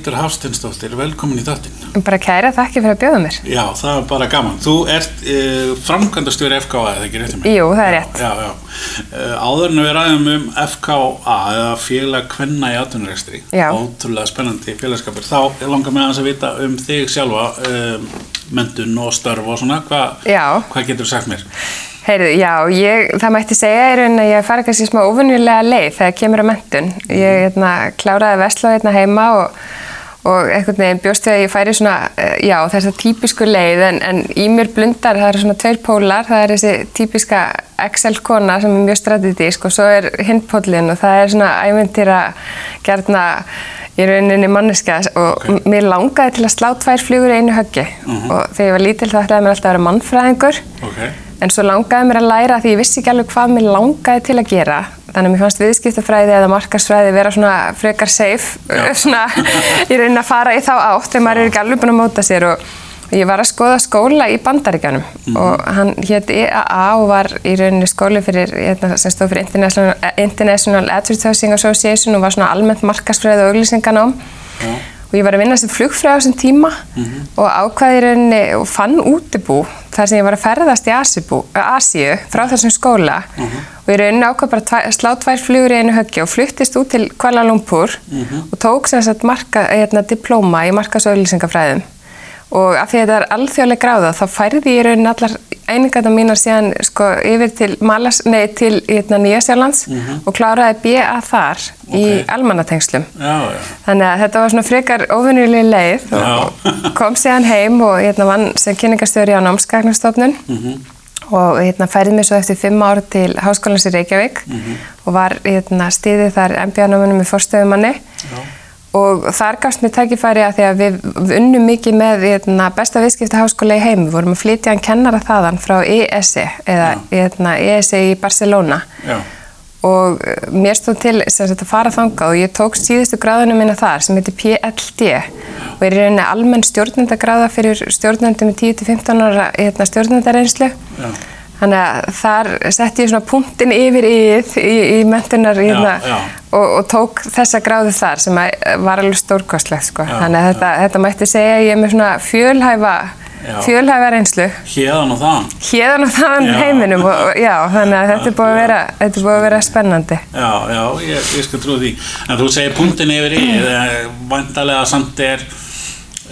Hildur Hafstinsdóttir, velkomin í þáttinn. Bara kæra þakki fyrir að bjóða mér. Já, það er bara gaman. Þú ert uh, framkvæmdastjóri FKA, eða ekki rétt um mig? Jú, það er rétt. Já, já. Uh, áður en við ræðum um FKA, eða félag kvenna í atvinnurekstri, ótrúlega spennandi félagskapur, þá langar mér að vita um þig sjálfa, um, mentun og störf og svona, Hva, hvað getur þú sagt mér? Heyrðu, já, ég, það mætti segja er að ég fari kannski smá ofunnilega leið þegar kemur á mentun. Ég hérna, kláraði vestlá hérna heima og, og einhvern veginn bjóst því að ég færi svona, eh, já, þessa típisku leið en, en í mér blundar, það eru svona tveir pólar, það er þessi típiska Excel-kona sem er mjög strategísk og svo er hindpólinn og það er svona æventýra gerðna í rauninni manneska og okay. mér langaði til að slá tvær flugur í einu höggi mhm. -huh. og þegar ég var lítil þá ætlaði mér alltaf að vera mannfræðingur. Okay. En svo langaði mér að læra því ég vissi ekki alveg hvað mér langaði til að gera. Þannig að mér fannst viðskiptafræði eða markarsfræði vera svona frekar safe, svona ég reyni að fara í þá átt þegar maður er ekki alveg búin að móta sér og ég var að skoða skóla í bandaríkjanum mm. og hann hétt EAA og var í rauninni skóli fyrir, hérna, sem stóð fyrir International, International Advertising Association og var svona almennt markarsfræði og auglýsinganám. Ja og ég var að vinna sem flugfræð á þessum tíma mm -hmm. og ákvaði rauninni og fann útibú þar sem ég var að ferðast í Asíu frá þessum skóla mm -hmm. og ég rauninni ákvaði bara tvæ, slá tvær flugur í einu höggi og fluttist út til Kuala Lumpur mm -hmm. og tók sem sagt marka, hérna, diplóma í markasauðlýsingafræðum og af því að þetta er alþjóðlega gráða þá færði ég rauninni allar einingarna mínar síðan sko yfir til, Malas, nei, til hérna, Nýjasjárlands mm -hmm. og kláraði BA þar okay. í almannatengslum. Þannig að þetta var svona frekar ofinnileg leið og kom síðan heim og hérna, vann sem kynningarstjóri á námsgagnarstofnun mm -hmm. og hérna, færði mér svo eftir fimm ár til Háskólans í Reykjavík mm -hmm. og var hérna, stíðið þar MBA-námanum í forstöðumanni. Já og þar gafst mér tækifæri að því að við unnum mikið með eitna, besta viðskiptaháskóla í heim, við vorum að flytja hann kennara þaðan frá ESE eða eitna, ESE í Barcelona. Já. og eh, mér stóð til sagt, að fara þangað og ég tók síðustu gráðunum minna þar sem heitir PLD og er í rauninni almenn stjórnendagráða fyrir stjórnendum í 10-15 ára stjórnendareinslu Já. Þannig að þar sett ég svona punktin yfir í, í, í mentunar hérna, og, og tók þessa gráðu þar sem var alveg stórkostlegt sko. Þannig að þetta, þetta mætti segja að ég er með svona fjölhæfa, fjölhæfa reynslu. Hjeðan og þann. Hjeðan og þann heiminum og já, þannig að þetta er búið að vera, þetta er búið að vera spennandi. Já, já, ég, ég skal trú því. En þú segir punktin yfir í, vantarlega samt er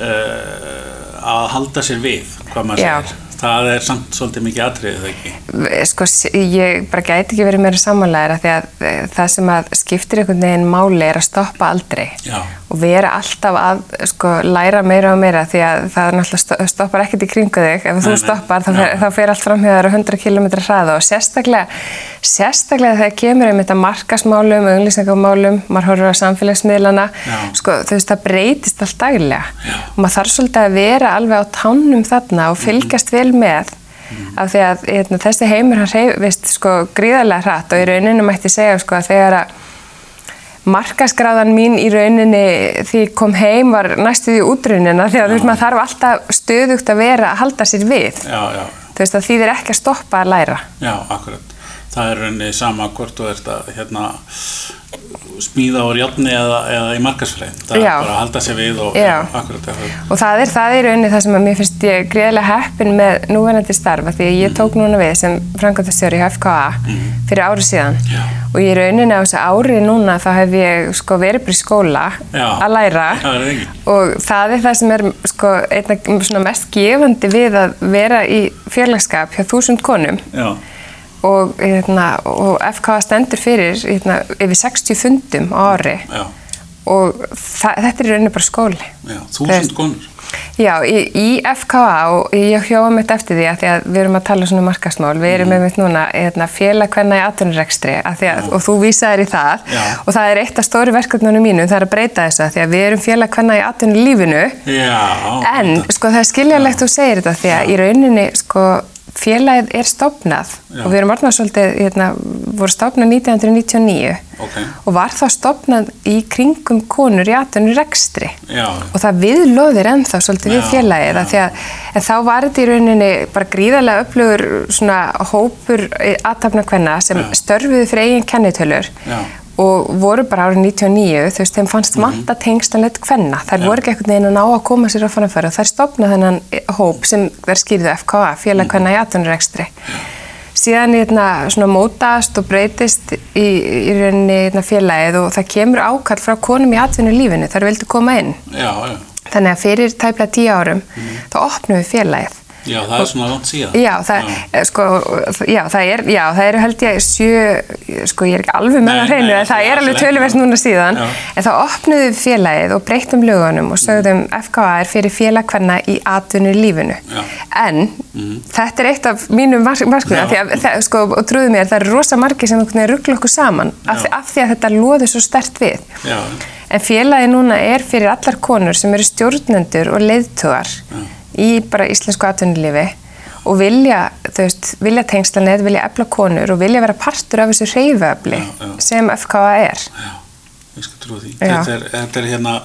uh, að halda sér við, hvað maður segir. Já. Það er samt svolítið mikið atriðið, ekki? Sko, ég bara gæti ekki verið meira samanlæðir því að eh, það sem að skiptir einhvern veginn máli er að stoppa aldrei Já. og vera alltaf að sko, læra meira og meira því að það náttúrulega stoppar ekkert í kringu þig. Ef nei, þú stoppar þá fer, þá fer allt framhjóðar á 100 km hraða og sérstaklega, sérstaklega þegar kemur einmitt að markasmálum, auglýsingamálum, maður horfur á samfélagsmiðlana, sko, þú veist það breytist allt daglega Já. og maður þarf svolítið að vera alveg á tánum þarna og fylgjast vel vel með mm. af því að hérna, þessi heimur hann reyfist sko gríðarlega hratt og í rauninu mætti segja sko að þegar að markaskráðan mín í rauninni því kom heim var næstuði útrunina því að maður þarf alltaf stöðugt að vera að halda sér við já, já. þú veist að því þið er ekki að stoppa að læra Já, akkurat það er rauninni sama hvort þú ert að hérna smíða á rjálni eða, eða í markasfræðin það já. er bara að halda sér við og akkurat og það er það í rauninni það sem að mér finnst ég greiðilega heppin með núverandi starfa því ég tók mm. núna við sem frangöndastjóri í FKA mm. fyrir ári síðan já. og í rauninni á þessu ári núna þá hef ég sko verið í skóla já. að læra og það er það sem er sko einna mest gefandi við að vera í fjarlagskap hjá þúsund konum og, hérna, og FK stendur fyrir hérna, yfir 60 fundum ári já. og þetta er rauninni bara skóli. Já, þúsund konur. Já, í, í FKA og ég hjóða mitt eftir því að, því að við erum að tala svona um markasmál, við erum með mm. mitt núna hérna, félagkvenna í atvinnurekstri og þú vísaður í það Já. og það er eitt af stóri verkefnunum mínu, það er að breyta þessu að því að við erum félagkvenna í atvinnulífinu en sko það er skiljanlegt þú segir þetta því að í rauninni sko félagið er stopnað Já. og við erum orðnað svolítið, hérna, voru stopnað 1999 okay. og var þá stopnað í kringum konur í aðtunni rekstri Já. og það viðlóðir ennþá svolítið Já. við félagið að að, en þá var þetta í rauninni bara gríðarlega upplöfur svona hópur aðtapna hvenna sem störfiði fyrir eigin kennitölur og voru bara árið 99, þú veist, þeim fannst mm -hmm. vanta tengstanleitt hvenna. Þær ja. voru ekki einhvern veginn að ná að koma sér á fannanfæri og þær stopnaði þennan hóp sem verð skýrðu FKA, félag mhm. hvenna í atvinnurekstri. Síðan hérna, svona mótast og breytist í, í rauninni hérna, félagið og það kemur ákall frá konum í atvinnulífinu, þær vildu koma inn. Já, já. Þannig að fyrir tæplega tíu árum mm. þá opnum við félagið Já, það er svona langt síðan. Já, það, já. Eh, sko, já, það er, já, það eru held ég sjö, sko ég er ekki alveg með það hreinu, það er alveg tölverst núna síðan, já. en þá opnuðu félagið og breytum lögunum og sögðum mm. FKA er fyrir félagkvenna í atvinnu lífinu. En mm. þetta er eitt af mínum markmiða, því að, sko, og trúðu mér, það eru rosa margi sem ruggla okkur saman af af því að þetta loður svo stert við. En félagið núna er fyrir allar konur sem eru stjórnendur og leiðtugar í bara íslensku atvinnulífi og vilja, þú veist, vilja tengsla neð, vilja efla konur og vilja vera partur af þessu reyföfli sem FKA er. Já, ég skal trú því. Þetta er, þetta er hérna,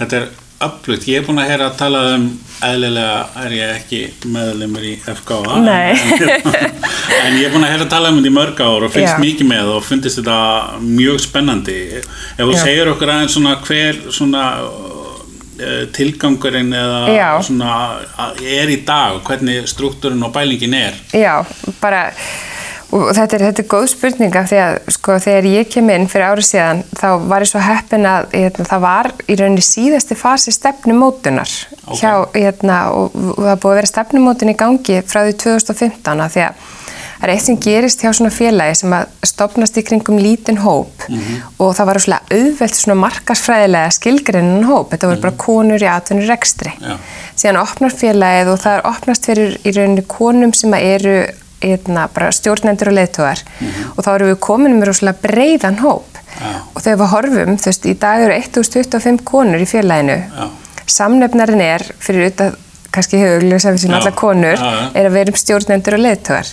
þetta er Absolutt, ég er búin að heyra að tala um eðlilega er ég ekki meðlemur í FKA en, en ég er búin að heyra að tala um þetta í mörg ár og finnst Já. mikið með og finnst þetta mjög spennandi ef þú segir okkur aðeins svona hver svona tilgangurinn eða svona er í dag hvernig struktúrin og bælingin er Já, bara og þetta er, þetta er góð spurninga því að sko þegar ég kem inn fyrir árið síðan þá var ég svo heppin að hérna, það var í rauninni síðasti fasi stefnumótunar okay. hjá hérna og, og það búið að vera stefnumótun í gangi frá því 2015 að því að Það er eitt sem gerist hjá svona félagi sem að stopnast í kringum lítinn hóp mm -hmm. og það var svona auðvelt svona markasfræðilega skilgrinnan hóp. Þetta voru mm -hmm. bara konur í atvinnur rekstri. Ja. Síðan opnar félagið og það er opnast fyrir í rauninni konum sem eru eitna, hérna, stjórnendur og leðtóðar mm -hmm. og þá eru við komin með svona breiðan hóp ja. og þegar við horfum, þú veist, í dag eru 1025 konur í félaginu. Ja. Samnefnarinn er fyrir auðvitað kannski hefur sem við séum alla konur, er að vera um stjórnendur og leðtóðar.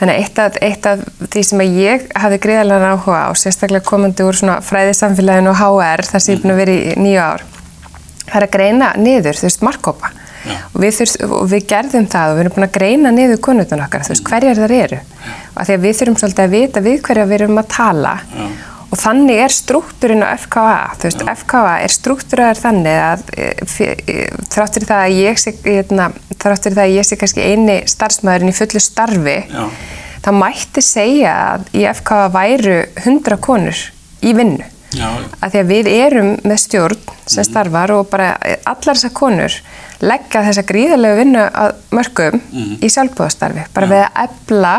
Þannig eitt af, eitt af því sem ég hafði greiðalega áhuga á, sérstaklega komandi úr fræðisamfélaginu og HR þar sem ég er búin að vera í nýju ár, það er að greina niður, þú veist, markkópa. Og við, þurft, og við gerðum það og við erum búin að greina niður konutun okkar, þú veist, hverjar þar eru. Og því að við þurfum svolítið að vita við hverja við erum að tala Já. Og þannig er struktúrin á FKA, þú veist, Já. FKA er struktúrar þannig að eh, eh, þráttur það að ég sé, hérna, þráttur það að ég sé kannski eini starfsmæðurinn í fullu starfi, Já. það mætti segja að í FK væru 100 konur í vinnu. Já. Að því að við erum með stjórn sem mm. starfar og bara allar þessar konur leggja þessa gríðarlegu vinnu að mörgum mm. í sjálfbúðastarfi, bara við að ebla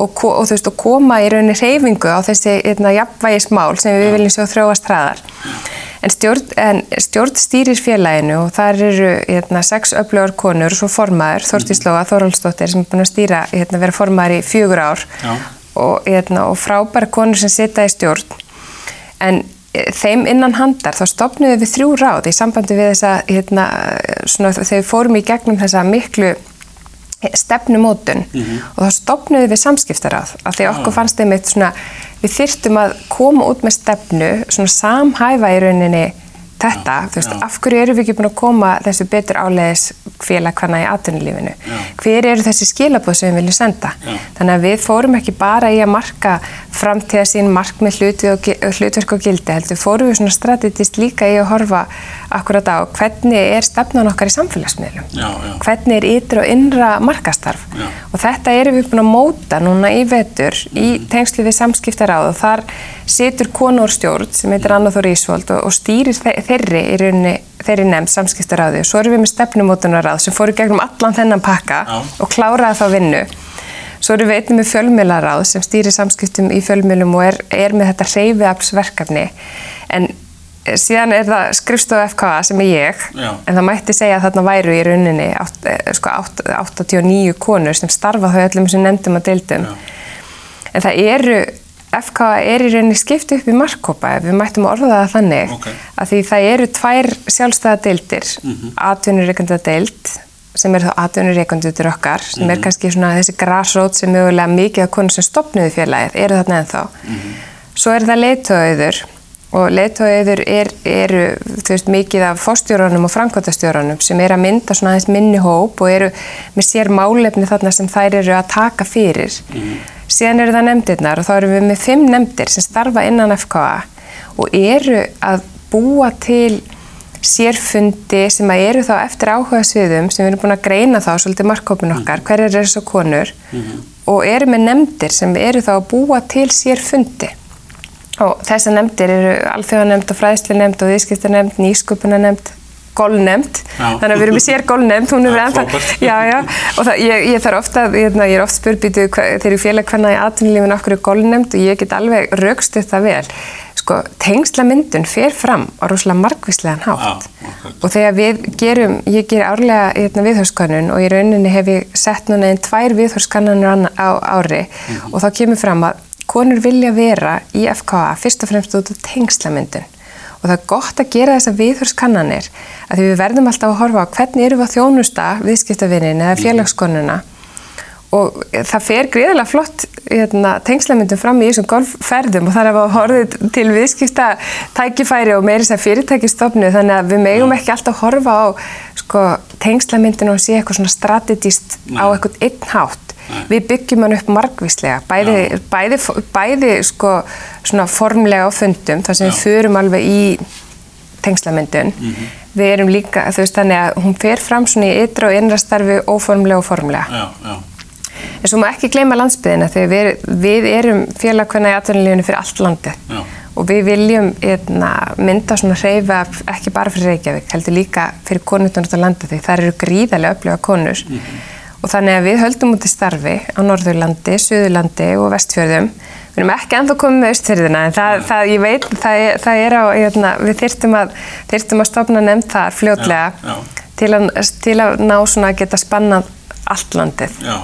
og, og, veist, og koma í rauninni reyfingu á þessi hérna, jafnvægismál sem við viljum sjá þróast hraðar. En stjórn, en stjórn stýrir félaginu og þar eru hérna, sex öflugur konur og svo formaður, Þortíslóa Þorvaldsdóttir sem er búin að stýra, hérna, vera formaður í fjögur ár og, og frábæra konur sem sita í stjórn. En e, þeim innan handar þá stopnum við þrjú ráð í sambandi við svona, þegar við fórum í gegnum þessa miklu stefnumótun mm -hmm. og þá stopnum við samskiptarað af því okkur fannst þeim eitt svona við þyrtum að koma út með stefnu svona samhæfa í rauninni þetta, já, þú veist, já. af hverju eru við ekki búin að koma þessu betur áleiðis félag hvaðna í atvinnulífinu? Hver eru þessi skilabóð sem við viljum senda? Já. Þannig að við fórum ekki bara í að marka framtíða sín mark með hlutverk og gildi, heldur fórum við svona strategist líka í að horfa akkurat á hvernig er stefnan okkar í samfélagsmiðlum, hvernig er ytri og innra markastarf og þetta eru við búin að móta núna í vetur í mhm. tengslu við samskiptaráð og þar situr konurstjórn sem heitir Anna Þóri Ísvold og, og stýrir þeirri í rauninni þeirri nefnd samskiptaráði og svo erum við með stefnumótunaráð sem fóru gegnum allan þennan pakka Já. og kláraði þá vinnu. Svo erum við einnig með fjölmjölaráð sem stýrir samskiptum í fjölmjölum og er, er með þetta reyfiapsverkefni en eh, síðan er það skrifstofu FKA sem er ég Já. en það mætti segja að þarna væru í rauninni eh, sko, 89 konur sem starfa þau öllum sem nefndum að deildum. Já. En það eru FK er í rauninni skipt upp í markkópa ef við mættum orða það þannig okay. að því það eru tvær sjálfstæða deildir mm -hmm. atvinnureikanda deild sem er þá atvinnureikandutur okkar sem mm -hmm. er mhm. kannski svona þessi græsrót sem mögulega mikið af konur sem stopnuði félagið eru þarna ennþá mm -hmm. svo er það leitóauður og leitóauður eru er, veist, mikið af fórstjórunum og framkvæmtastjórunum sem er að mynda svona aðeins minni hóp og eru með sér málefni þarna sem þær eru að taka fyrir. Mhm. Síðan eru það nefndirnar og þá erum við með fimm nefndir sem starfa innan FKA og eru að búa til sérfundi sem að eru þá eftir áhuga sviðum sem við erum búin að greina þá svolítið markkópin okkar, hverjar eru þessu konur mm -hmm. og eru með nefndir sem eru þá að búa til sérfundi og þessar nefndir eru alþjóðanemnd og fræðslunemnd og viðskiptanemnd, nýsköpunanemnd gólnemnd, þannig að við erum með sér gólnemnd, hún er verið ennþá, já, já, og það, ég, ég þarf ofta, ég, ég er oft spurbyttu þegar ég félag hvernig í atvinnulífin okkur er gólnemnd og ég get alveg raukst þetta vel, sko, tengslamyndun fer fram á rosalega margvíslegan hátt. já, og þegar við gerum, ég ger árlega hérna, viðhörskannun og í rauninni hef ég sett núna einn tvær viðhörskannanur á ári. Mm -hmm. og þá kemur fram að konur vilja vera í FKA fyrst og fremst út af tengslamyndun. Og það er gott að gera þessa viðhörskannanir að því við verðum alltaf að horfa á hvernig eru við að þjónusta viðskiptavinnin eða mhm. félagskonuna og það fer greiðilega flott hérna, tengslamyndum fram í þessum golfferðum og það er að horfið til viðskipta tækifæri og meiri þess að fyrirtækistofnu þannig að við megum ekki alltaf að horfa á sko, tengslamyndinu og sé eitthvað svona strategist á eitthvað einn hátt við byggjum hann upp margvíslega bæði, bæði, bæði sko, formlega á fundum þar sem Já. við förum alveg í tengslamyndun mm -hmm. við erum líka, þú veist þannig að hún fer fram svona í ytra og innra starfi óformlega og formlega já, já. en svo má ekki gleyma landsbyðina þegar við, við erum félagkvæmna í atvinnulífunni fyrir allt landi já. og við viljum eitna, hérna, mynda svona hreyfa ekki bara fyrir Reykjavík, heldur líka fyrir konundunum á landi því það eru gríðarlega öfluga konur mm -hmm og þannig að við höldum út í starfi á Norðurlandi, Suðurlandi og Vestfjörðum. Við erum ekki ennþá komið með Östfjörðina en það, það, ég veit, það, það er á, hérna, við þyrtum að, þyrtum að stopna nefnd þar fljótlega já, já. Til, að, til að ná svona að geta spannað allt landið. Já,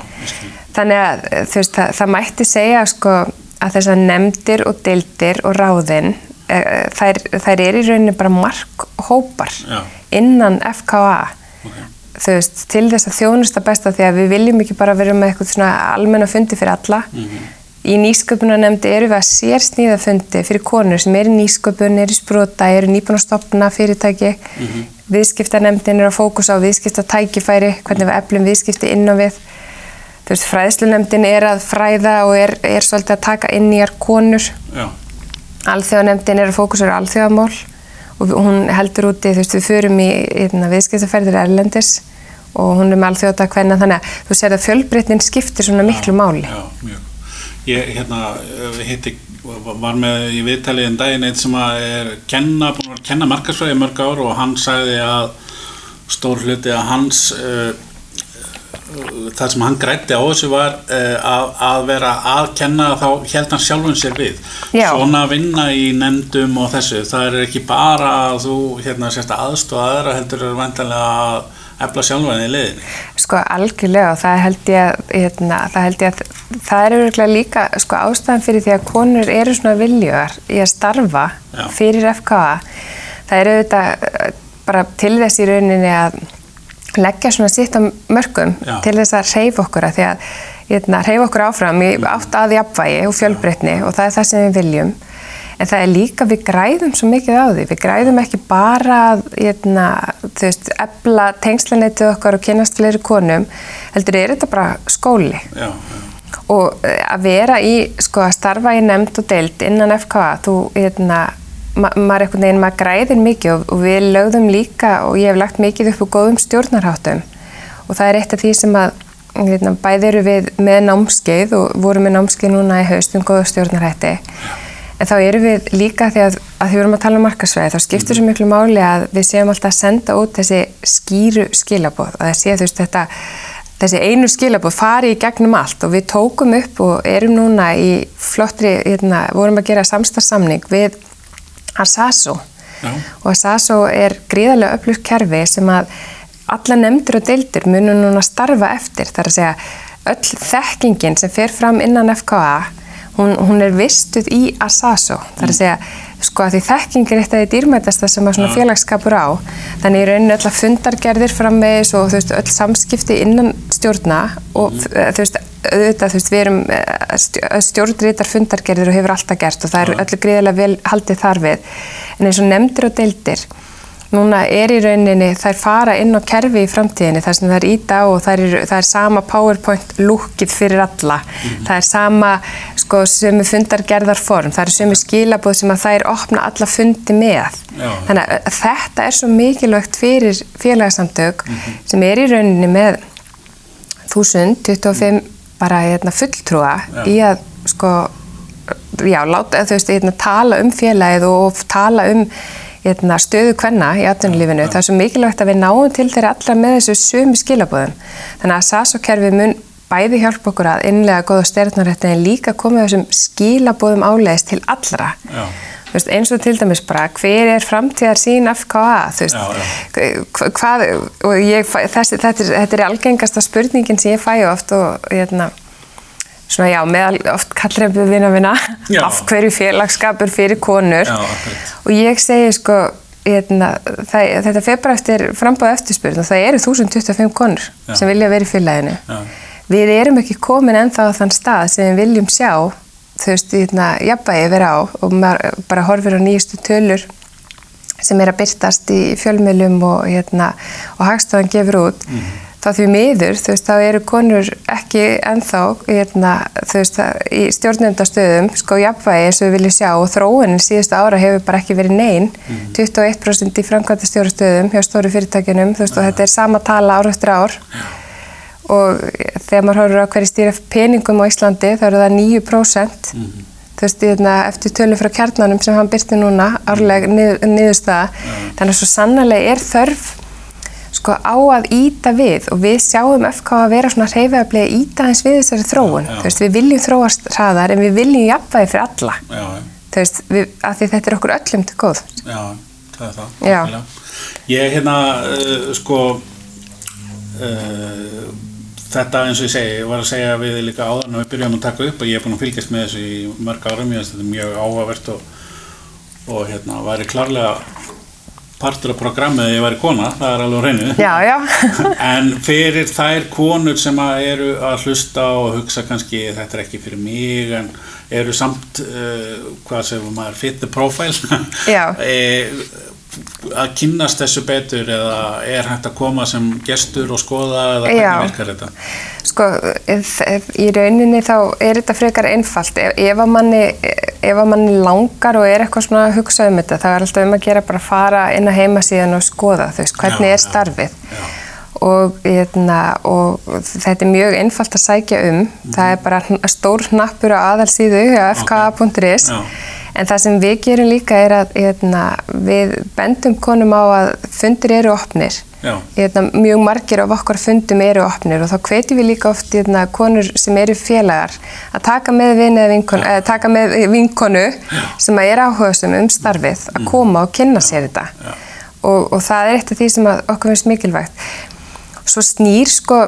þannig að veist, það mætti segja sko, að þessar nefndir og deildir og ráðinn eh, þær, þær er í rauninni bara markhópar innan FKA okay þú veist, til þess að þjónusta besta því að við viljum ekki bara vera með eitthvað svona almenna fundi fyrir alla. Mm -hmm. Í nýsköpunanemndi eru við að sér sníða fundi fyrir konur sem eru nýsköpun, eru sprota, eru nýbúin að stopna fyrirtæki. Mm -hmm. Viðskiptanemndin eru að fókusa á viðskiptatækifæri, hvernig við eflum viðskipti inn á við. Þú veist, fræðslunemndin er að fræða og er, er svolítið að taka inn í þar konur. Alþjóðanemndin er að fókusa á alþjóðamál og hún heldur úti, þú veist, við förum í hérna, viðskiptaferðir erlendis og hún er með alþjóta hvenna þannig að þú sér að fjölbreytnin skiptir svona miklu já, máli. Já, mjög. Ég hérna, hitti, var með í viðtalið en daginn eitt sem er kenna, búin að kenna markarsfræði mörg ár og hann sagði að stór hluti að hans uh, það sem hann grætti á þessu var uh, að, að vera að kenna þá held hann sjálfum sér við Já. svona að vinna í nefndum og þessu það er ekki bara að þú hérna aðstofa aðra heldur er vantanlega að efla sjálfan í liðinni Sko algjörlega og það held ég að hérna, það held ég að það er öruglega líka sko ástæðan fyrir því að konur eru svona viljögar í að starfa Já. fyrir FKA það eru auðvitað eh, bara til þess í rauninni að leggja svona sitt á mörgum Já. til þess að reyfa okkur að því að hérna, reyfa okkur áfram. Í átt að jafnvægi og fjölbreytni og það er það sem við viljum. En það er líka, við græðum svo mikið á því, við græðum ekki bara að, hérna, þú veist, ebla tengslanetið okkar og kynast fleiri konum, heldur er þetta bara skóli. Já, já. og eh, að vera í, sko, að starfa í nefnd og deild innan FKA, þú, hérna ma maður er einhvern veginn, maður græðir mikið og, og við lögðum líka og ég hef lagt mikið upp á góðum stjórnarháttum. Og það er eitt af því sem að hérna, bæði eru við með námskeið og vorum með námskeið núna í haust um góða stjórnarhætti. En þá eru við líka því að, að því við erum að tala um markasvæði þá skiptur svo miklu máli að við séum alltaf að senda út þessi skýru skilabóð að það sé þú veist þetta þessi einu skilabóð fari í gegnum allt og við tókum upp og erum núna í flottri, hérna, vorum að gera samstarfsamning við Asaso Já. og Asaso er gríðarlega upplýst kerfi sem að alla nefndur og deildir munum núna starfa eftir. Þar að segja öll þekkingin sem fer fram innan FKA hún, hún er vistuð í Asaso þar að segja sko að því þekking er eitt af því dýrmætasta sem að svona félagsskapur á. Þannig er rauninni öll að fundargerðir framvegis og þú veist öll samskipti innan stjórna og mm. þú veist auðvitað þú veist við erum eh, stjórnrítar fundargerðir og hefur alltaf gert og það er öllu gríðilega vel haldið þar við en eins og nefndir og deildir núna er í rauninni, þær fara inn á kerfi í framtíðinni þar sem það er íta og það er, það er sama PowerPoint lúkið fyrir alla. Mm -hmm. Það er sama, sko, sem er fundargerðar form, það er er skilabóð sem að það er opna alla fundi með. Já. Þannig að þetta er svo mikilvægt fyrir félagsamtök mm -hmm. sem er í rauninni með 1025 bara hérna, fulltrúa já. í að, sko, já, láta, þú veist, hérna, tala um félagið og tala um Hérna, stöðu hvenna í atvinnulífinu. Það er svo mikilvægt að við náum til þeirra allra með þessu sömu skilabóðum. Þannig að SAS-kerfi mun bæði hjálpa okkur að innlega goða stjórnarétti en líka koma þessum skilabóðum álegist til allra. Já. Veist, eins og til dæmis bara hver er framtíðar sín FKA veist, hvað, og ég, þessi, þetta, er, þetta er algengasta spurningin sem ég fæ oft og hérna svona já, meðal oft kallrempu vinna vinna af hverju félagskapur fyrir konur. Já, og ég segi sko hérna, það, þetta fer bara eftir frambáð eftirspurn og það eru 1025 konur já. sem vilja vera í félaginu. Við erum ekki komin ennþá á þann stað sem við viljum sjá þú veist, hérna, jafnvægi vera á og maður bara horfir á nýjastu tölur sem er að byrtast í fjölmjölum og hérna, og hagstofan gefur út. Mm þá því miður, þú veist, þá eru konur ekki ennþá, hérna, þú veist, í stjórnundastöðum, sko, jafnvægi eins og við viljum sjá og þróunin síðustu ára hefur bara ekki verið neyn, mm. 21% í framkvæmda stjórnastöðum hjá stóru fyrirtækinum, þú veist, og þetta er sama tala ár eftir ár. Ja. Og þegar maður horfur á hverju stýra peningum á Íslandi, þá eru það 9%, mm. þú veist, hérna, eftir tölu frá kjarnanum sem hann byrti núna, árleg nið, niðurstaða, ja. þannig að svo sannlega er þörf sko á að íta við og við sjáum FK að vera svona hreyfiðarblið að íta eins við þessari þróun. Já. Þú veist, við viljum þróast hraðar en við viljum jafnvægi fyrir alla. Já, þú veist, við, að því þetta er okkur öllum til góð. Já, það er það. Já. Ég, hérna, uh, sko, uh, þetta eins og ég segi, ég var að segja við líka áðan og við byrjum að taka upp og ég er búin að fylgjast með þessu í mörg árum, ég veist, þetta mjög áhugavert og, og hérna, væri klarlega partur af programmið að ég væri kona, það er alveg hreinu. Já, já. en fyrir þær konur sem að eru að hlusta og hugsa kannski þetta er ekki fyrir mig en eru samt uh, hvað sem maður fit the profile. E, að kynast þessu betur eða er hægt að koma sem gestur og skoða eða hvernig virkar þetta? Sko, í rauninni þá er þetta frekar einfalt ef, ef að manni ef manni langar og er eitthvað svona að hugsa um þetta þá er alltaf um að gera bara að fara inn að heima síðan og skoða þú veist, hvernig já, er starfið já, já. Og, eitna, og þetta er mjög einfalt að sækja um mm. það er bara stór hnappur á aðalsíðu á fka.is. En það sem við gerum líka er að eitna, við bendum konum á að fundir eru opnir. Eitna, mjög margir af okkar fundum eru opnir og þá hvetjum við líka oft eitna, konur sem eru félagar að taka með, vinkonu, eh, taka með vinkonu sem er áhugaðsum um starfið að mm. koma og kynna sér þetta. Og, og það er eitt af því sem okkur finnst mikilvægt. Svo snýr sko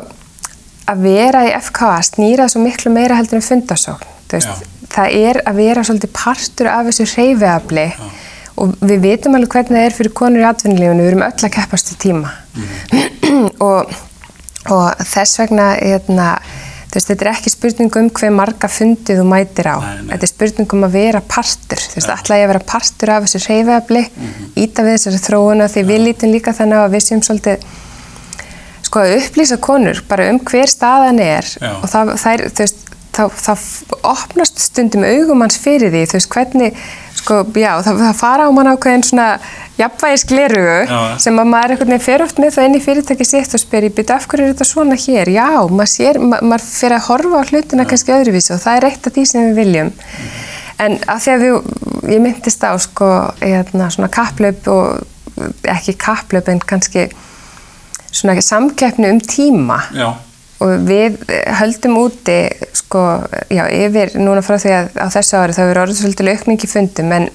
að vera í FK snýra svo miklu meira heldur en fundasókn. Það er að vera svolítið partur af þessu hreyfiafli og við vitum alveg hvernig það er fyrir konur í atvinnulífunu, við erum öll að keppast í tíma mm. og, og þess vegna hérna, veist, þetta er ekki spurning um hver marga fundið þú mætir á, nei, nei. þetta er spurning um að vera partur, þú veist, alltaf ég að vera partur af þessu hreyfiafli, mm -hmm. íta við þessari þróuna því ja. við lítum líka þannig að við séum svolítið sko að upplýsa konur bara um hver staðan er Já. og það, það er, þú veist, þá, þá opnast stundum augum hans fyrir því, þú veist, hvernig, sko, já, það, það fara á mann ákveðin svona jafnvægisglerugu sem að maður einhvern veginn fer oft með það inn í fyrirtæki sitt og spyr, ég byrja, af hverju er þetta svona hér? Já, maður sér, ma maður fer að horfa á hlutina já. kannski öðruvísu og það er eitt af því sem við viljum. Mm. En að því að við, ég myndist á, sko, hérna, svona kapplaup og ekki kapplaup en kannski svona samkeppni um tíma. Já og við höldum úti sko, já, yfir núna frá því að á þessu ári þá er orðið svolítið aukning í fundum en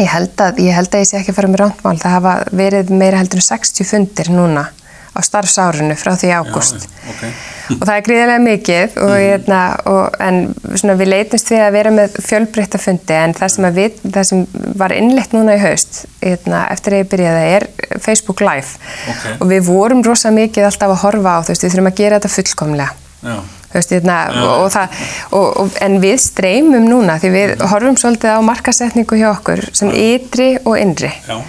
ég held að ég held að ég sé ekki að fara með rántmál það hafa verið meira heldur en 60 fundir núna á starfsárunu frá því ágúst okay. og það er gríðilega mikið og, mm. hérna, og, en svona, við leitumst við að vera með fjölbreyttafundi en það sem, við, það sem var innlegt núna í haust hérna, eftir að ég byrjaði er Facebook Live okay. og við vorum rosa mikið alltaf að horfa á þú veist við þurfum að gera þetta fullkomlega veist, hérna, og, og, en við streymum núna því við horfum svolítið á markasetningu hjá okkur sem ytri og innri Já.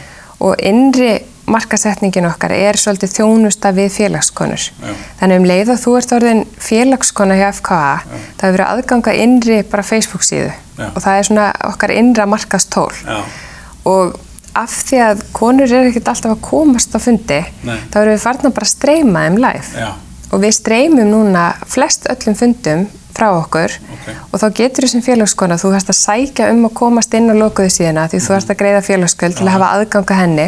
og innri markasetningin okkar er svolítið þjónusta við félagskonur. Já. Þannig um leið og þú ert orðin félagskona hjá FKA, Já. það hefur verið aðganga innri bara Facebook síðu Já. og það er svona okkar innra markastól. Og af því að konur eru ekkert alltaf að komast á fundi, Nei. þá eru við farna bara að streyma þeim live. Og við streymum núna flest öllum fundum frá okkur okay. og þá getur þú sem félagskona, þú hægst að sækja um að komast inn á lokuðu síðana því þú hægst að greiða félagsköld til að hafa aðganga henni.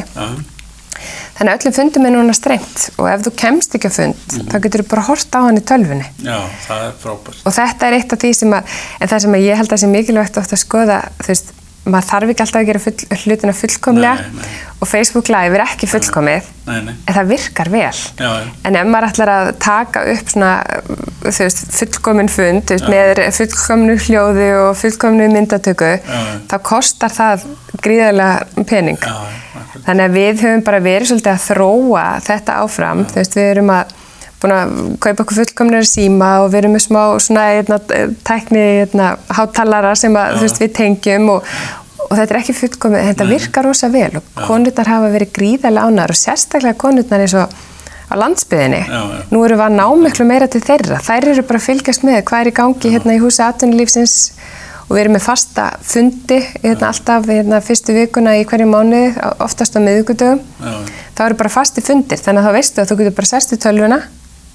Þannig að öllum fundum er núna strengt og ef þú kemst ekki að fund mm -hmm. þá getur þú bara að horta á hann í tölfunni. Já, það er frábært. Og þetta er eitt af því sem að, en það sem að ég held að það sé mikilvægt ofta að skoða, þú veist, maður þarf ekki alltaf að gera full, hlutina fullkomlega nei, nei. og Facebook Live er ekki fullkomið nei, en það virkar vel. Já, en ef maður ætlar að taka upp svona veist, fullkomin fund veist, með fullkomnu hljóði og fullkomnu myndatöku já, þá kostar það gríðarlega pening. Þannig að við höfum bara verið svolítið að þróa þetta áfram. Veist, við erum að búin að kaupa okkur fullkomnari síma og við erum með smá svona eitna, tækni hátalara sem að, veist, við tengjum og, og þetta er ekki fullkomið, þetta virkar rosa vel og já. konurnar hafa verið gríðarlega ánar og sérstaklega konurnar eins og á landsbyðinni. Já, já. Nú eru við að ná miklu meira til þeirra. Þær eru bara að fylgjast með hvað er í gangi hérna í húsi atvinnulífsins og við erum með fasta fundi hérna alltaf hérna fyrstu vikuna í hverju mánuði, oftast á miðugudögum. Það eru bara fasti fundir þannig að þá veistu að þú getur bara sest í tölvuna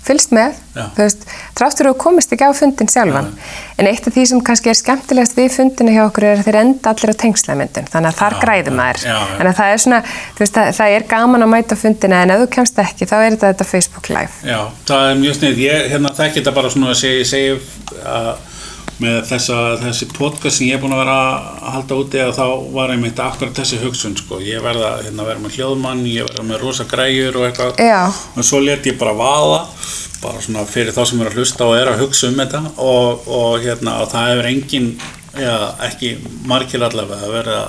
fylgst með, þú veist, tráttur og komist ekki á fundin sjálfan. Já. En eitt af því sem kannski er skemmtilegast við fundinu hjá okkur er að þeir enda allir á tengslamyndun, þannig að þar já, græðum maður. Þannig að það er svona, þú veist, það, það er gaman að mæta fundina en ef þú kemst ekki þá er þetta þetta Facebook Live. Já, það er mjög snið. Ég hérna, þekki þetta bara svona að segja, segja að með þessa, þessi podcast sem ég er búin að vera að halda úti að þá var einmitt akkurat þessi hugsun sko. ég verða hérna, að vera með hljóðmann ég verða með rosa græjur og eitthvað og svo let ég bara vaða bara svona fyrir þá sem er að hlusta og er að hugsa um þetta og, og hérna og það hefur engin já, ekki margir allavega að vera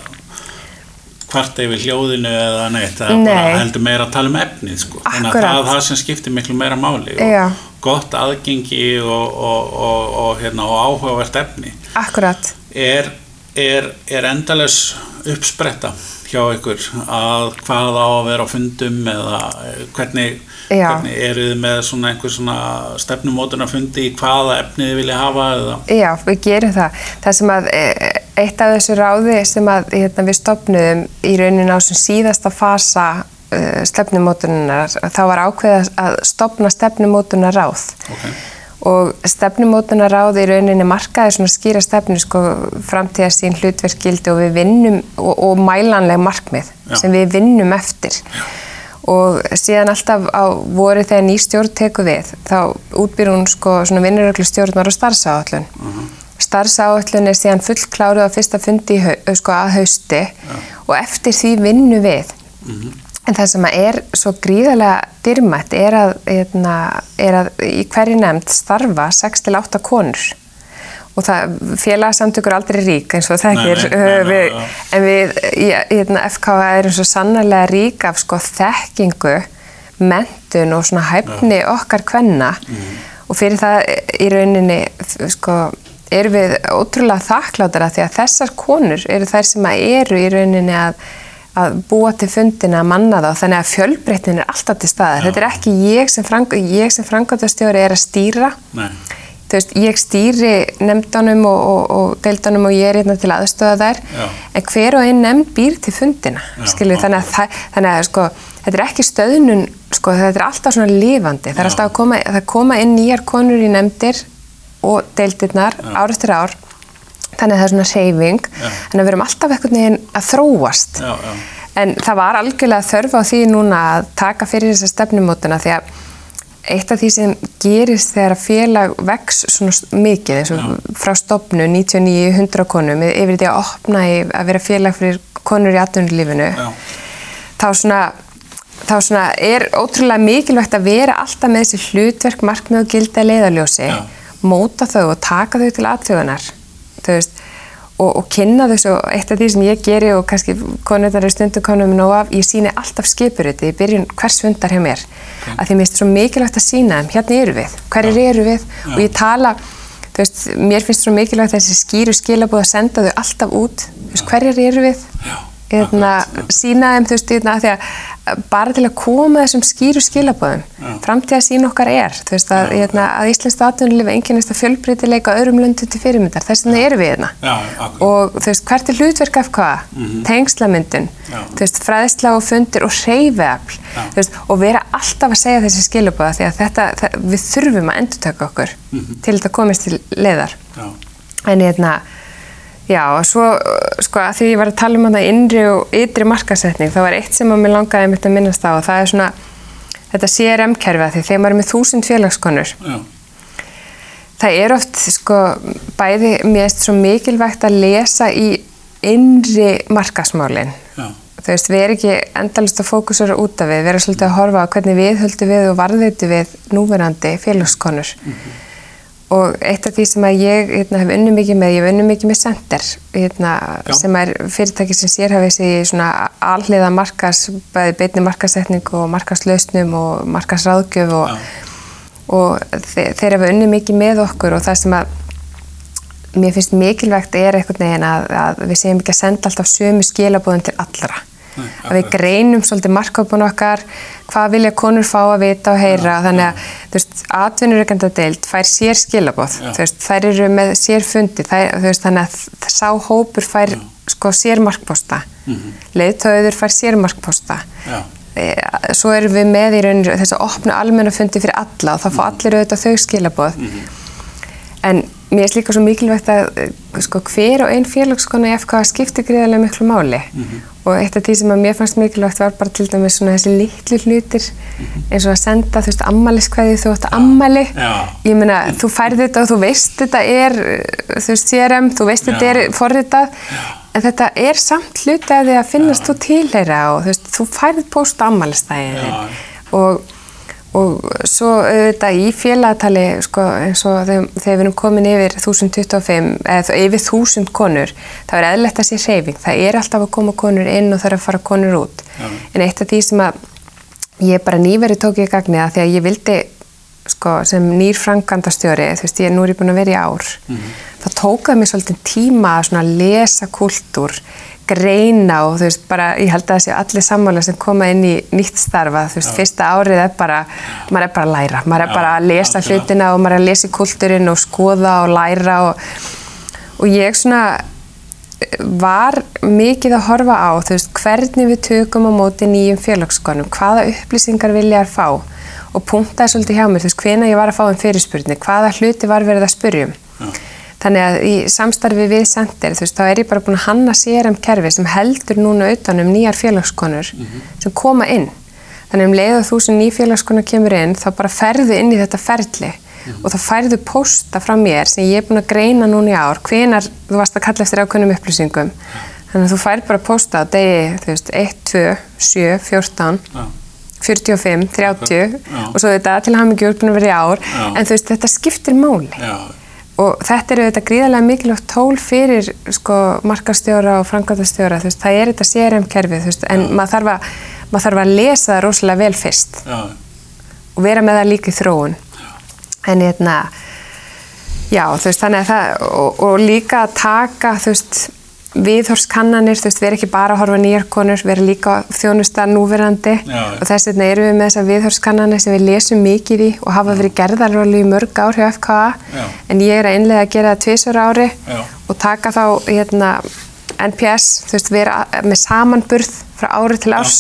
hvart yfir hljóðinu eða neitt það Nei. bara heldur meira að tala um efnið sko. þannig að það er það sem skiptir miklu meira máli og. Gott aðgengi og, og, og, og hérna, áhugavert efni Akkurat er, er, er endaless uppspretta hjá ykkur að hvað á að vera á fundum eða hvernig, hvernig eru þið með svona einhver svona stefnumótun að fundi í hvaða efnið þið vilja hafa eða? Já, við gerum það. Það sem að e, eitt af þessu ráði sem að hérna, við stopnum í raunin á síðasta fasa stefnumótunar þá var ákveðast að stopna stefnumótunar ráð. Okay og stefnumótunar á því rauninni markaði svona skýra stefnu sko framtíðarsín hlutverkgildi og við vinnum og, og mælanleg markmið Já. sem við vinnum eftir Já. og síðan alltaf á voru þegar ný stjórn teku við þá útbýr hún sko svona vinnuröglu stjórnar og starfsáallun uh mhm. -huh. starfsáallun er síðan fullkláruð á fyrsta fundi sko að hausti Já. og eftir því vinnu við uh mhm. -huh. En það sem er svo gríðarlega dyrmætt er að, hérna, er að í hverju nefnd starfa 6-8 konur. Og það félagsamtökur aldrei rík eins og það ekki er en við í hérna, FKA erum svo sannarlega rík af sko, þekkingu, mentun og svona hæfni okkar kvenna. Mm. og fyrir það í rauninni sko, erum við ótrúlega þakklátara því að þessar konur eru þær sem eru í rauninni að að búa til fundina að manna þá þannig að fjölbreytin er alltaf til staðar. Já. Þetta er ekki ég sem, sem frangöndastjóri er að stýra. Nei. Þú veist, ég stýri nefndunum og, og, og deildunum og ég er hérna til aðstöða þær, Já. en hver og einn nefnd býr til fundina, skilju, þannig að, það, þannig að sko, þetta er ekki stöðnun, sko, þetta er alltaf svona lifandi, það er alltaf að koma, að koma inn nýjar konur í nefndir og deildirnar ár eftir ár þannig að það er svona reyfing en við erum alltaf eitthvað neginn að þróast. Já, já. en það var algjörlega þörf á því núna að taka fyrir þessa stefnumótuna því að eitt af því sem gerist þegar að félag vex svona mikið eins og já. frá stopnu 99-100 konum yfir því að opna í að vera félag fyrir konur í atvinnulífinu þá svona þá svona er ótrúlega mikilvægt að vera alltaf með þessi hlutverk markmið og gilda leiðaljósi móta þau og taka þau til aðtöðunar þú veist, og, og kynna þessu og eitt af því sem ég geri og kannski konuðar er stundum konum nóg af, ég síni alltaf skipuriti í byrjun hvers fundar hjá mér, okay. að því mér finnst svo mikilvægt að sína þeim, hérna eru við, hverjir ja. eru við ja. og ég tala, þú veist, mér finnst svo mikilvægt þessi skýru skilabóð að senda þau alltaf út, þú veist, hverjir eru við, hérna, sína þeim þú veist, hérna, því að bara til að koma þessum skýru skilabóðum framtíða sín okkar er þú veist að, hérna, að Íslands atvinnulífi enginnist að fjölbreytileika öðrum löndum til fyrirmyndar. Þess vegna eru við hérna. Og þú veist hvert er hlutverk af hvað mm -hmm. tengslamyndun, þú veist fræðsla og fundir og reyfiafl og vera alltaf að segja þessi skilabóða því að þetta, það, við þurfum að endur taka okkur mm -hmm. til þetta komist til leiðar. En hérna Já, og svo sko að því ég var að tala um þetta innri og ytri markasetning, þá var eitt sem að mér langaði að mynda að minnast á og það er svona þetta CRM-kerfi að því þegar maður er með þúsund félagskonur Já. það er oft sko bæði mér erst svo mikilvægt að lesa í innri markasmálinn þú veist, við erum ekki endalist að fókusura út af við, við erum svolítið að horfa á hvernig við höldum við og varðitu við núverandi félagskonur. Mm -hmm og eitt af því sem að ég hérna, hef unni mikið með, ég hef unni mikið með Sender hérna, sem er fyrirtæki sem sig í svona alliða markas, bæði beitni markasetning og markaslausnum og markasráðgjöf og, og þeir hafa unni mikið með okkur og það sem að mér finnst mikilvægt er einhvern veginn að, að við segjum ekki að senda alltaf sömu skilabóðum til allra Nei, að við greinum svolítið markápun okkar hvað vilja konur fá að vita og heyra ja, þannig að, ja. þú veist, atvinnurökanda deilt fær sér skilabóð, ja. þú veist þær eru með sér fundi, þær, þú veist þannig að sá hópur fær sko sér markposta, mm -hmm. leiðtöður fær sér markposta e, svo erum við með í rauninu þess að opna almenna fundi fyrir alla og þá fá mhm. allir auðvitað þau skilabóð mm -hmm. en mér er líka svo mikilvægt að sko hver og einn félagskona í FK skiptir greiðarlega miklu máli mm -hmm og eitt af því sem að mér fannst mikilvægt var bara til dæmis svona þessi litlu hlutir eins og að senda þú veist ammaliðskvæði þú ætti ammali ég meina þú færði þetta og þú veist þetta er þú veist CRM, þú veist þetta er forritað. En þetta er samt hluti að því að finnast Já. þú tilheyra og þú veist þú færði post ammaliðstæðin og og svo auðvitað í félagatali sko, eins og þegar, þegar við erum komin yfir 1025 eða yfir 1000 konur þá er eðlert að sé reyfing það er alltaf að koma konur inn og það er að fara konur út ja. en eitt af því sem að ég bara nýveri tók ég gagni að því að ég vildi sko, sem nýr frangandastjóri þú veist ég er núri búin að vera í ár mm -hmm. það tókaði mér svolítið tíma að lesa kultúr greina og þú veist bara, ég held að það sé allir sammála sem koma inn í nýtt starfa þú veist, Já. fyrsta árið er bara maður er bara að læra, maður er bara að lesa Já, hlutina og maður er að lesa kulturinn og skoða og læra og, og ég svona var mikið að horfa á þú veist, hvernig við tökum á móti nýjum félagskonum, hvaða upplýsingar vilja að fá og punktaði svolítið hjá mér, þú veist, hvena ég var að fá um fyrirspurni, hvaða hluti var verið að spurjum Þannig að í samstarfi við sendir þú veist þá er ég bara búin að hanna CRM kerfi sem heldur núna auðvitað um nýjar félagskonur mm -hmm. sem koma inn. Þannig um leið og þú sem ný félagskonur kemur inn þá bara ferðu inn í þetta ferli mm -hmm. og þá færðu posta frá mér sem ég er búin að greina núna í ár hvenar þú varst að kalla eftir ákveðnum upplýsingum. Þannig að þú færð bara posta á degi þú veist 1, 2, 7, 14 ja. 45, 30 ja. og svo þetta til mikið úrbúin að vera í ár ja. en þú veist þetta skiptir máli og þetta eru þetta gríðarlega mikilvægt tól fyrir sko markastjóra og frangatastjóra þú veist, það er þetta CRM-kerfið þú veist, en maður þarf, að, maður þarf að lesa það rosalega vel fyrst já. og vera með það líka í þróun já. en hérna já, þú veist, þannig að það og, og líka að taka, þú veist viðhorskannanir, þú veist, við erum ekki bara að horfa nýjar konur, við erum líka þjónusta núverandi. Já, og þess vegna erum við með þessar viðhorskannanir sem við lesum mikið í og hafa verið gerðarróli í mörg ár hjá FKA Já. en ég er að innlega að gera það tvísvara ári Já. og taka þá hérna, NPS, þú veist, við erum með samanburð frá ári til árs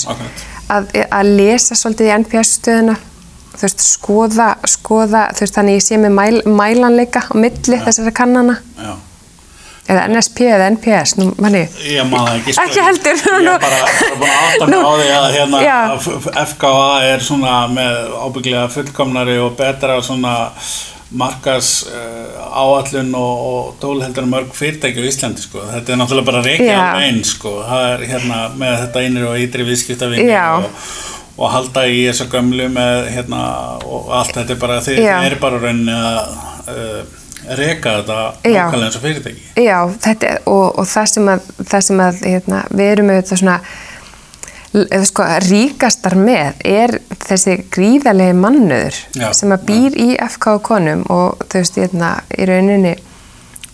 að, að lesa svolítið í NPS stöðuna þú veist, skoða, skoða þú veist, þannig ég sé með mæl, mælanleika á milli þessara kannana Eða NSP eða NPS, nú manni. Ég maður ekki sko. Ekki heldur. Ég er bara, bara búin að átta mig á því að hérna. FKA er svona með ábygglega fullkomnari og betra svona markas uh, áallun og, og tólheldur mörg fyrirtæki á Íslandi sko. Þetta er náttúrulega bara reykja á einn sko. Það er hérna með þetta einir og ytri viðskiptavinni og, og halda í þessa gömlu með hérna og allt þetta er bara, þeir eru bara rauninni að uh, reyka þetta nákvæmlega eins og fyrirtæki. Já, þetta, og, og það sem að, það sem að hérna, við erum auðvitað svona sko ríkastar með er þessi gríðarlegi mannöður Já, sem að býr ja. í FK konum og þú veist, hérna, í rauninni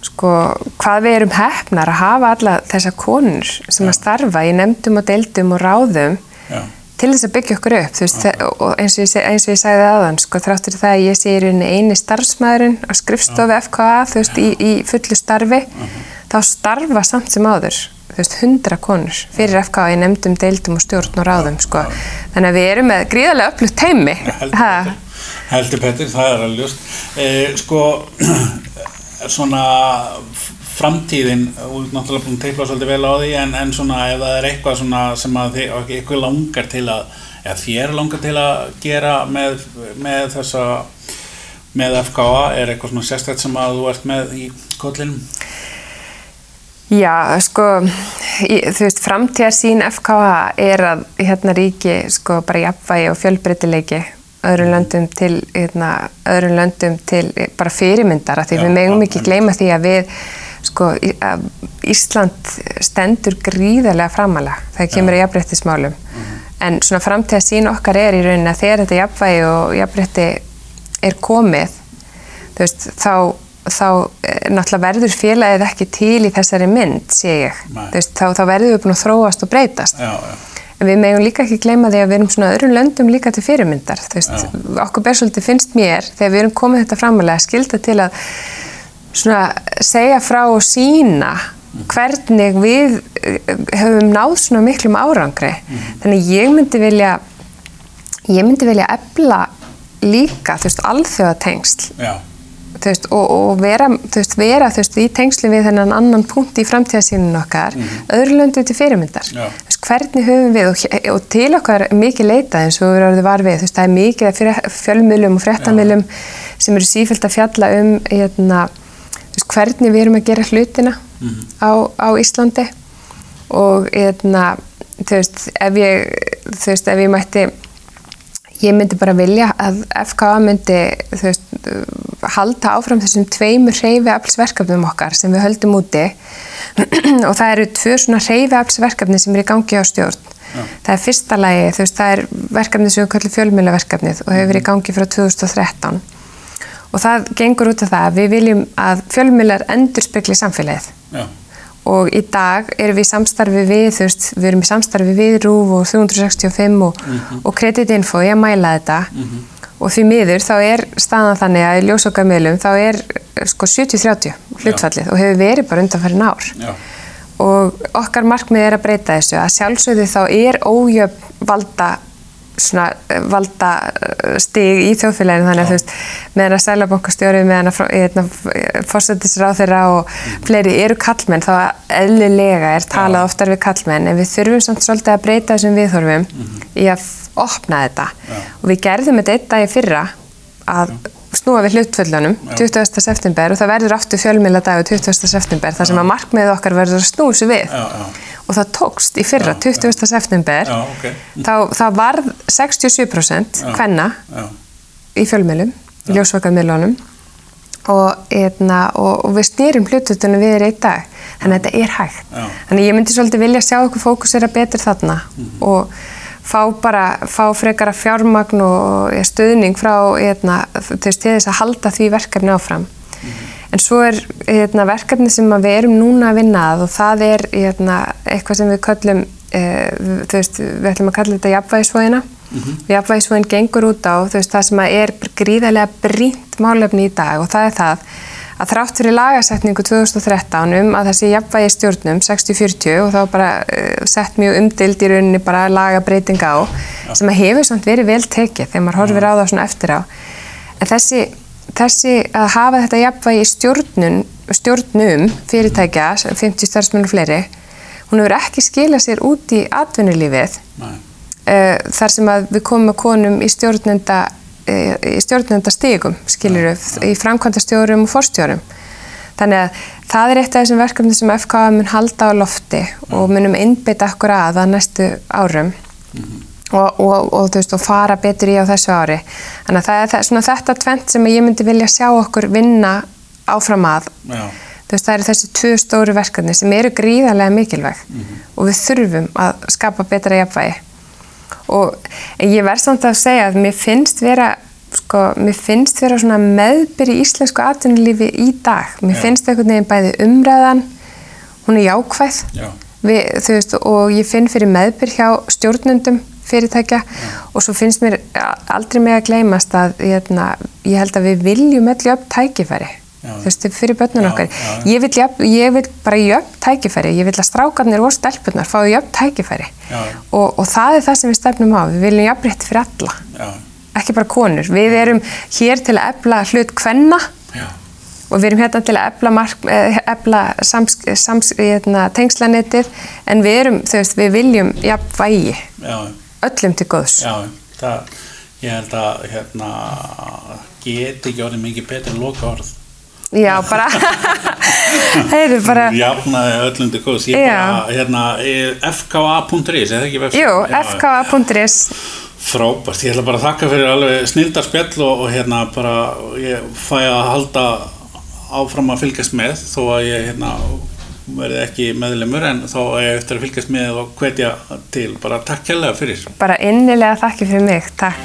sko, hvað við erum hefnar að hafa alla þessa konur sem að starfa í nefndum og deildum og ráðum Já. Til þess að byggja okkur upp veist, og eins og, ég, eins og ég sagði aðan sko, þráttur það að ég sé í rauninni eini starfsmæðurinn á skrifstofi FKA þú veist, í, í fullu starfi uh -huh. þá starfa samt sem áður hundra konur fyrir FKA í nefndum, deildum og stjórn og ráðum sko. þannig að við erum með gríðarlega upplutt heimi Heldur Pettir, það er alveg just eh, sko svona framtíðin og náttúrulega búin að teikla svolítið vel á því en, en svona ef það er eitthvað svona sem að þið, eitthvað langar til að eða þér langar til að gera með, með þessa með FKA, er eitthvað svona sérstætt sem að þú ert með í kollinum? Já, sko þú veist, framtíðar sín FKA er að hérna ríki sko bara jafnvægi og fjölbreytileiki öðrum löndum til, hérna, öðrum löndum til bara fyrirmyndar því já, við megum ekki gleyma því að við sko, Ísland stendur gríðarlega framalega þegar kemur í jafnbrettismálum mm -hmm. en svona framtíða sín okkar er í rauninni að þegar þetta jafnvægi og jafnbretti er komið veist, þá, þá eh, náttúrulega verður félagið ekki til í þessari mynd, sé ég. Veist, þá, þá verður við búin að þróast og breytast. Já, já. En við megum líka ekki gleyma því að við erum svona öðrum löndum líka til fyrirmyndar. Veist, okkur bersóldi finnst mér þegar við erum komið þetta framalega skilda til að svona segja frá og sína hvernig við eh, höfum náð svona miklum árangri. Mm. Þannig ég myndi vilja, ég myndi vilja ebla líka, þú veist, alþjóðatengsl. Já veist, og, og vera, veist, vera veist, í tengslu við þennan annan punkt í framtíðasínun okkar, mm -hmm. öðru löndu til fyrirmyndar. Hvernig höfum við, og, og til okkar mikið leitað eins og við erum var við, það er mikið fjölmjölum og frettamjölum sem eru sífælt að fjalla um hérna, hvernig við erum að gera hlutina mm -hmm. á, á Íslandi og hérna, ef ég, ef ég mætti Ég myndi bara vilja að FKA myndi veist, halda áfram þessum tveimur hreyfiaflsverkefnum okkar sem við höldum úti og það eru tvö svona hreyfiaflsverkefni sem er í gangi á stjórn. Já. Það er fyrsta lagi, veist, það er verkefni sem við kallum fjölmjölaverkefnið og hefur verið í gangi frá 2013 og það gengur út af það að við viljum að fjölmjölar endur spekli samfélagið. Já og í dag erum við í samstarfi við, þú veist, við erum í samstarfi við RÚV og 365 og, mm -hmm. og kreditinfo, ég mæla þetta mm -hmm. og því miður þá er staðan þannig að í ljósokkamilum þá er sko 70-30 hlutfallið Já. og hefur verið bara undan fyrir nár Já. og okkar markmið er að breyta þessu að sjálfsögðu þá er ójöfn valda svona eh, valda eh, stig í þjóðfélaginu þannig að þú veist meðan að sælabankastjóri meðan að hérna, fórsættisráð þeirra og mm. fleiri eru kallmenn þá eðlilega er talað oftar við kallmenn en við þurfum samt svolítið að breyta þessum viðhorfum mm. í að opna þetta ja. og við gerðum þetta einn dag í fyrra að ja. Snúa við hlutföllunum 20. september og það verður aftur fjölmjöla dag 20. september þar sem að markmiðið okkar verður að snúa þessu við og það tókst í fyrra, já, 20. Já. september já, okay. þá, þá var 67% hvenna í fjölmjölum, í ljósvakaðmjölunum og, hérna, og, og við stýrum hlututunum við þér eitt dag þannig að þetta er hægt þannig ég myndi svolítið vilja sjá okkur fókusera betur þarna mm -hmm. og fá bara, fá frekara fjármagn og stöðning frá hérna, til þess að halda því verkefni áfram mm -hmm. En svo er hérna, verkefni sem við erum núna að vinna að og það er hérna, eitthvað sem við kallum, eh, þú veist, við ætlum að kalla þetta jafnvægisvóðina. Mm -hmm. Jafnvægisvóðin gengur út á veist, það sem er gríðarlega brínt málefni í dag og það er það að þrátt fyrir lagasetningu 2013 um að þessi jafnvægi stjórnum 60-40 og þá bara uh, sett mjög umdild í rauninni bara lagabreitinga á ja. sem að hefur samt verið vel tekið þegar maður horfir á það svona eftir á. En þessi þessi að hafa þetta jafnvægi stjórnun, stjórnum fyrirtækja, 50 starfsmenn og fleiri, hún hefur ekki skilað sér út í atvinnulífið uh, þar sem að við komum með konum í stjórnenda, í stjórnenda stígum, skiljur við, í framkvæmda stjórum og forstjórum. Þannig að það er eitt af þessum verkefni sem FK mun halda á lofti og munum innbytta okkur að að næstu árum. Mm -hmm og, og, og, veist, og fara betur í á þessu ári. Þannig að það er það, þetta tvent sem ég myndi vilja sjá okkur vinna áfram að. Veist, það eru þessi tvö stóru verkefni sem eru gríðarlega mikilvæg mm -hmm. og við þurfum að skapa betra jafnvægi. Og ég verð samt að segja að mér finnst vera sko, mér finnst vera svona meðbyr í íslensku atvinnulífi í dag. Mér Já. finnst einhvern veginn bæði umræðan, hún er jákvæð Við, veist, og ég finn fyrir meðbyr hjá stjórnundum fyrirtækja Já. og svo finnst mér aldrei með að gleymast að ég, hérna, ég held að við viljum öllu upp tækifæri þú veist, fyrir börnun okkar. ég vil, ég vil bara jöfn tækifæri. Ég vil að strákarnir og stelpunar fá jöfn tækifæri. Og, og það er það sem við stefnum á, við viljum jöfnrétt fyrir alla. Já. ekki bara konur. Við erum hér til að efla hlut kvenna. Já. og við erum hérna til að efla, mark, eh, efla sams, sams, hérna, tengslanetið en við erum, veist, við viljum jöfn vægi. Öllum til góðs. Já, það, ég held að hérna, geti ekki orðið mikið betur loka orð Já, bara heiðu bara Jáfnaði öllundi kos Ég bara, hérna, e, fka.is eða ekki vefst? Jú, fka.is Frábært, ég ætla bara að þakka fyrir alveg snildarspjall og, og hérna bara ég fæ að halda áfram að fylgjast með þó að ég hérna verði ekki meðlemur en þá er ég eftir að fylgjast með og hvetja til. Bara takk kærlega fyrir. Bara innilega þakki fyrir mig, takk.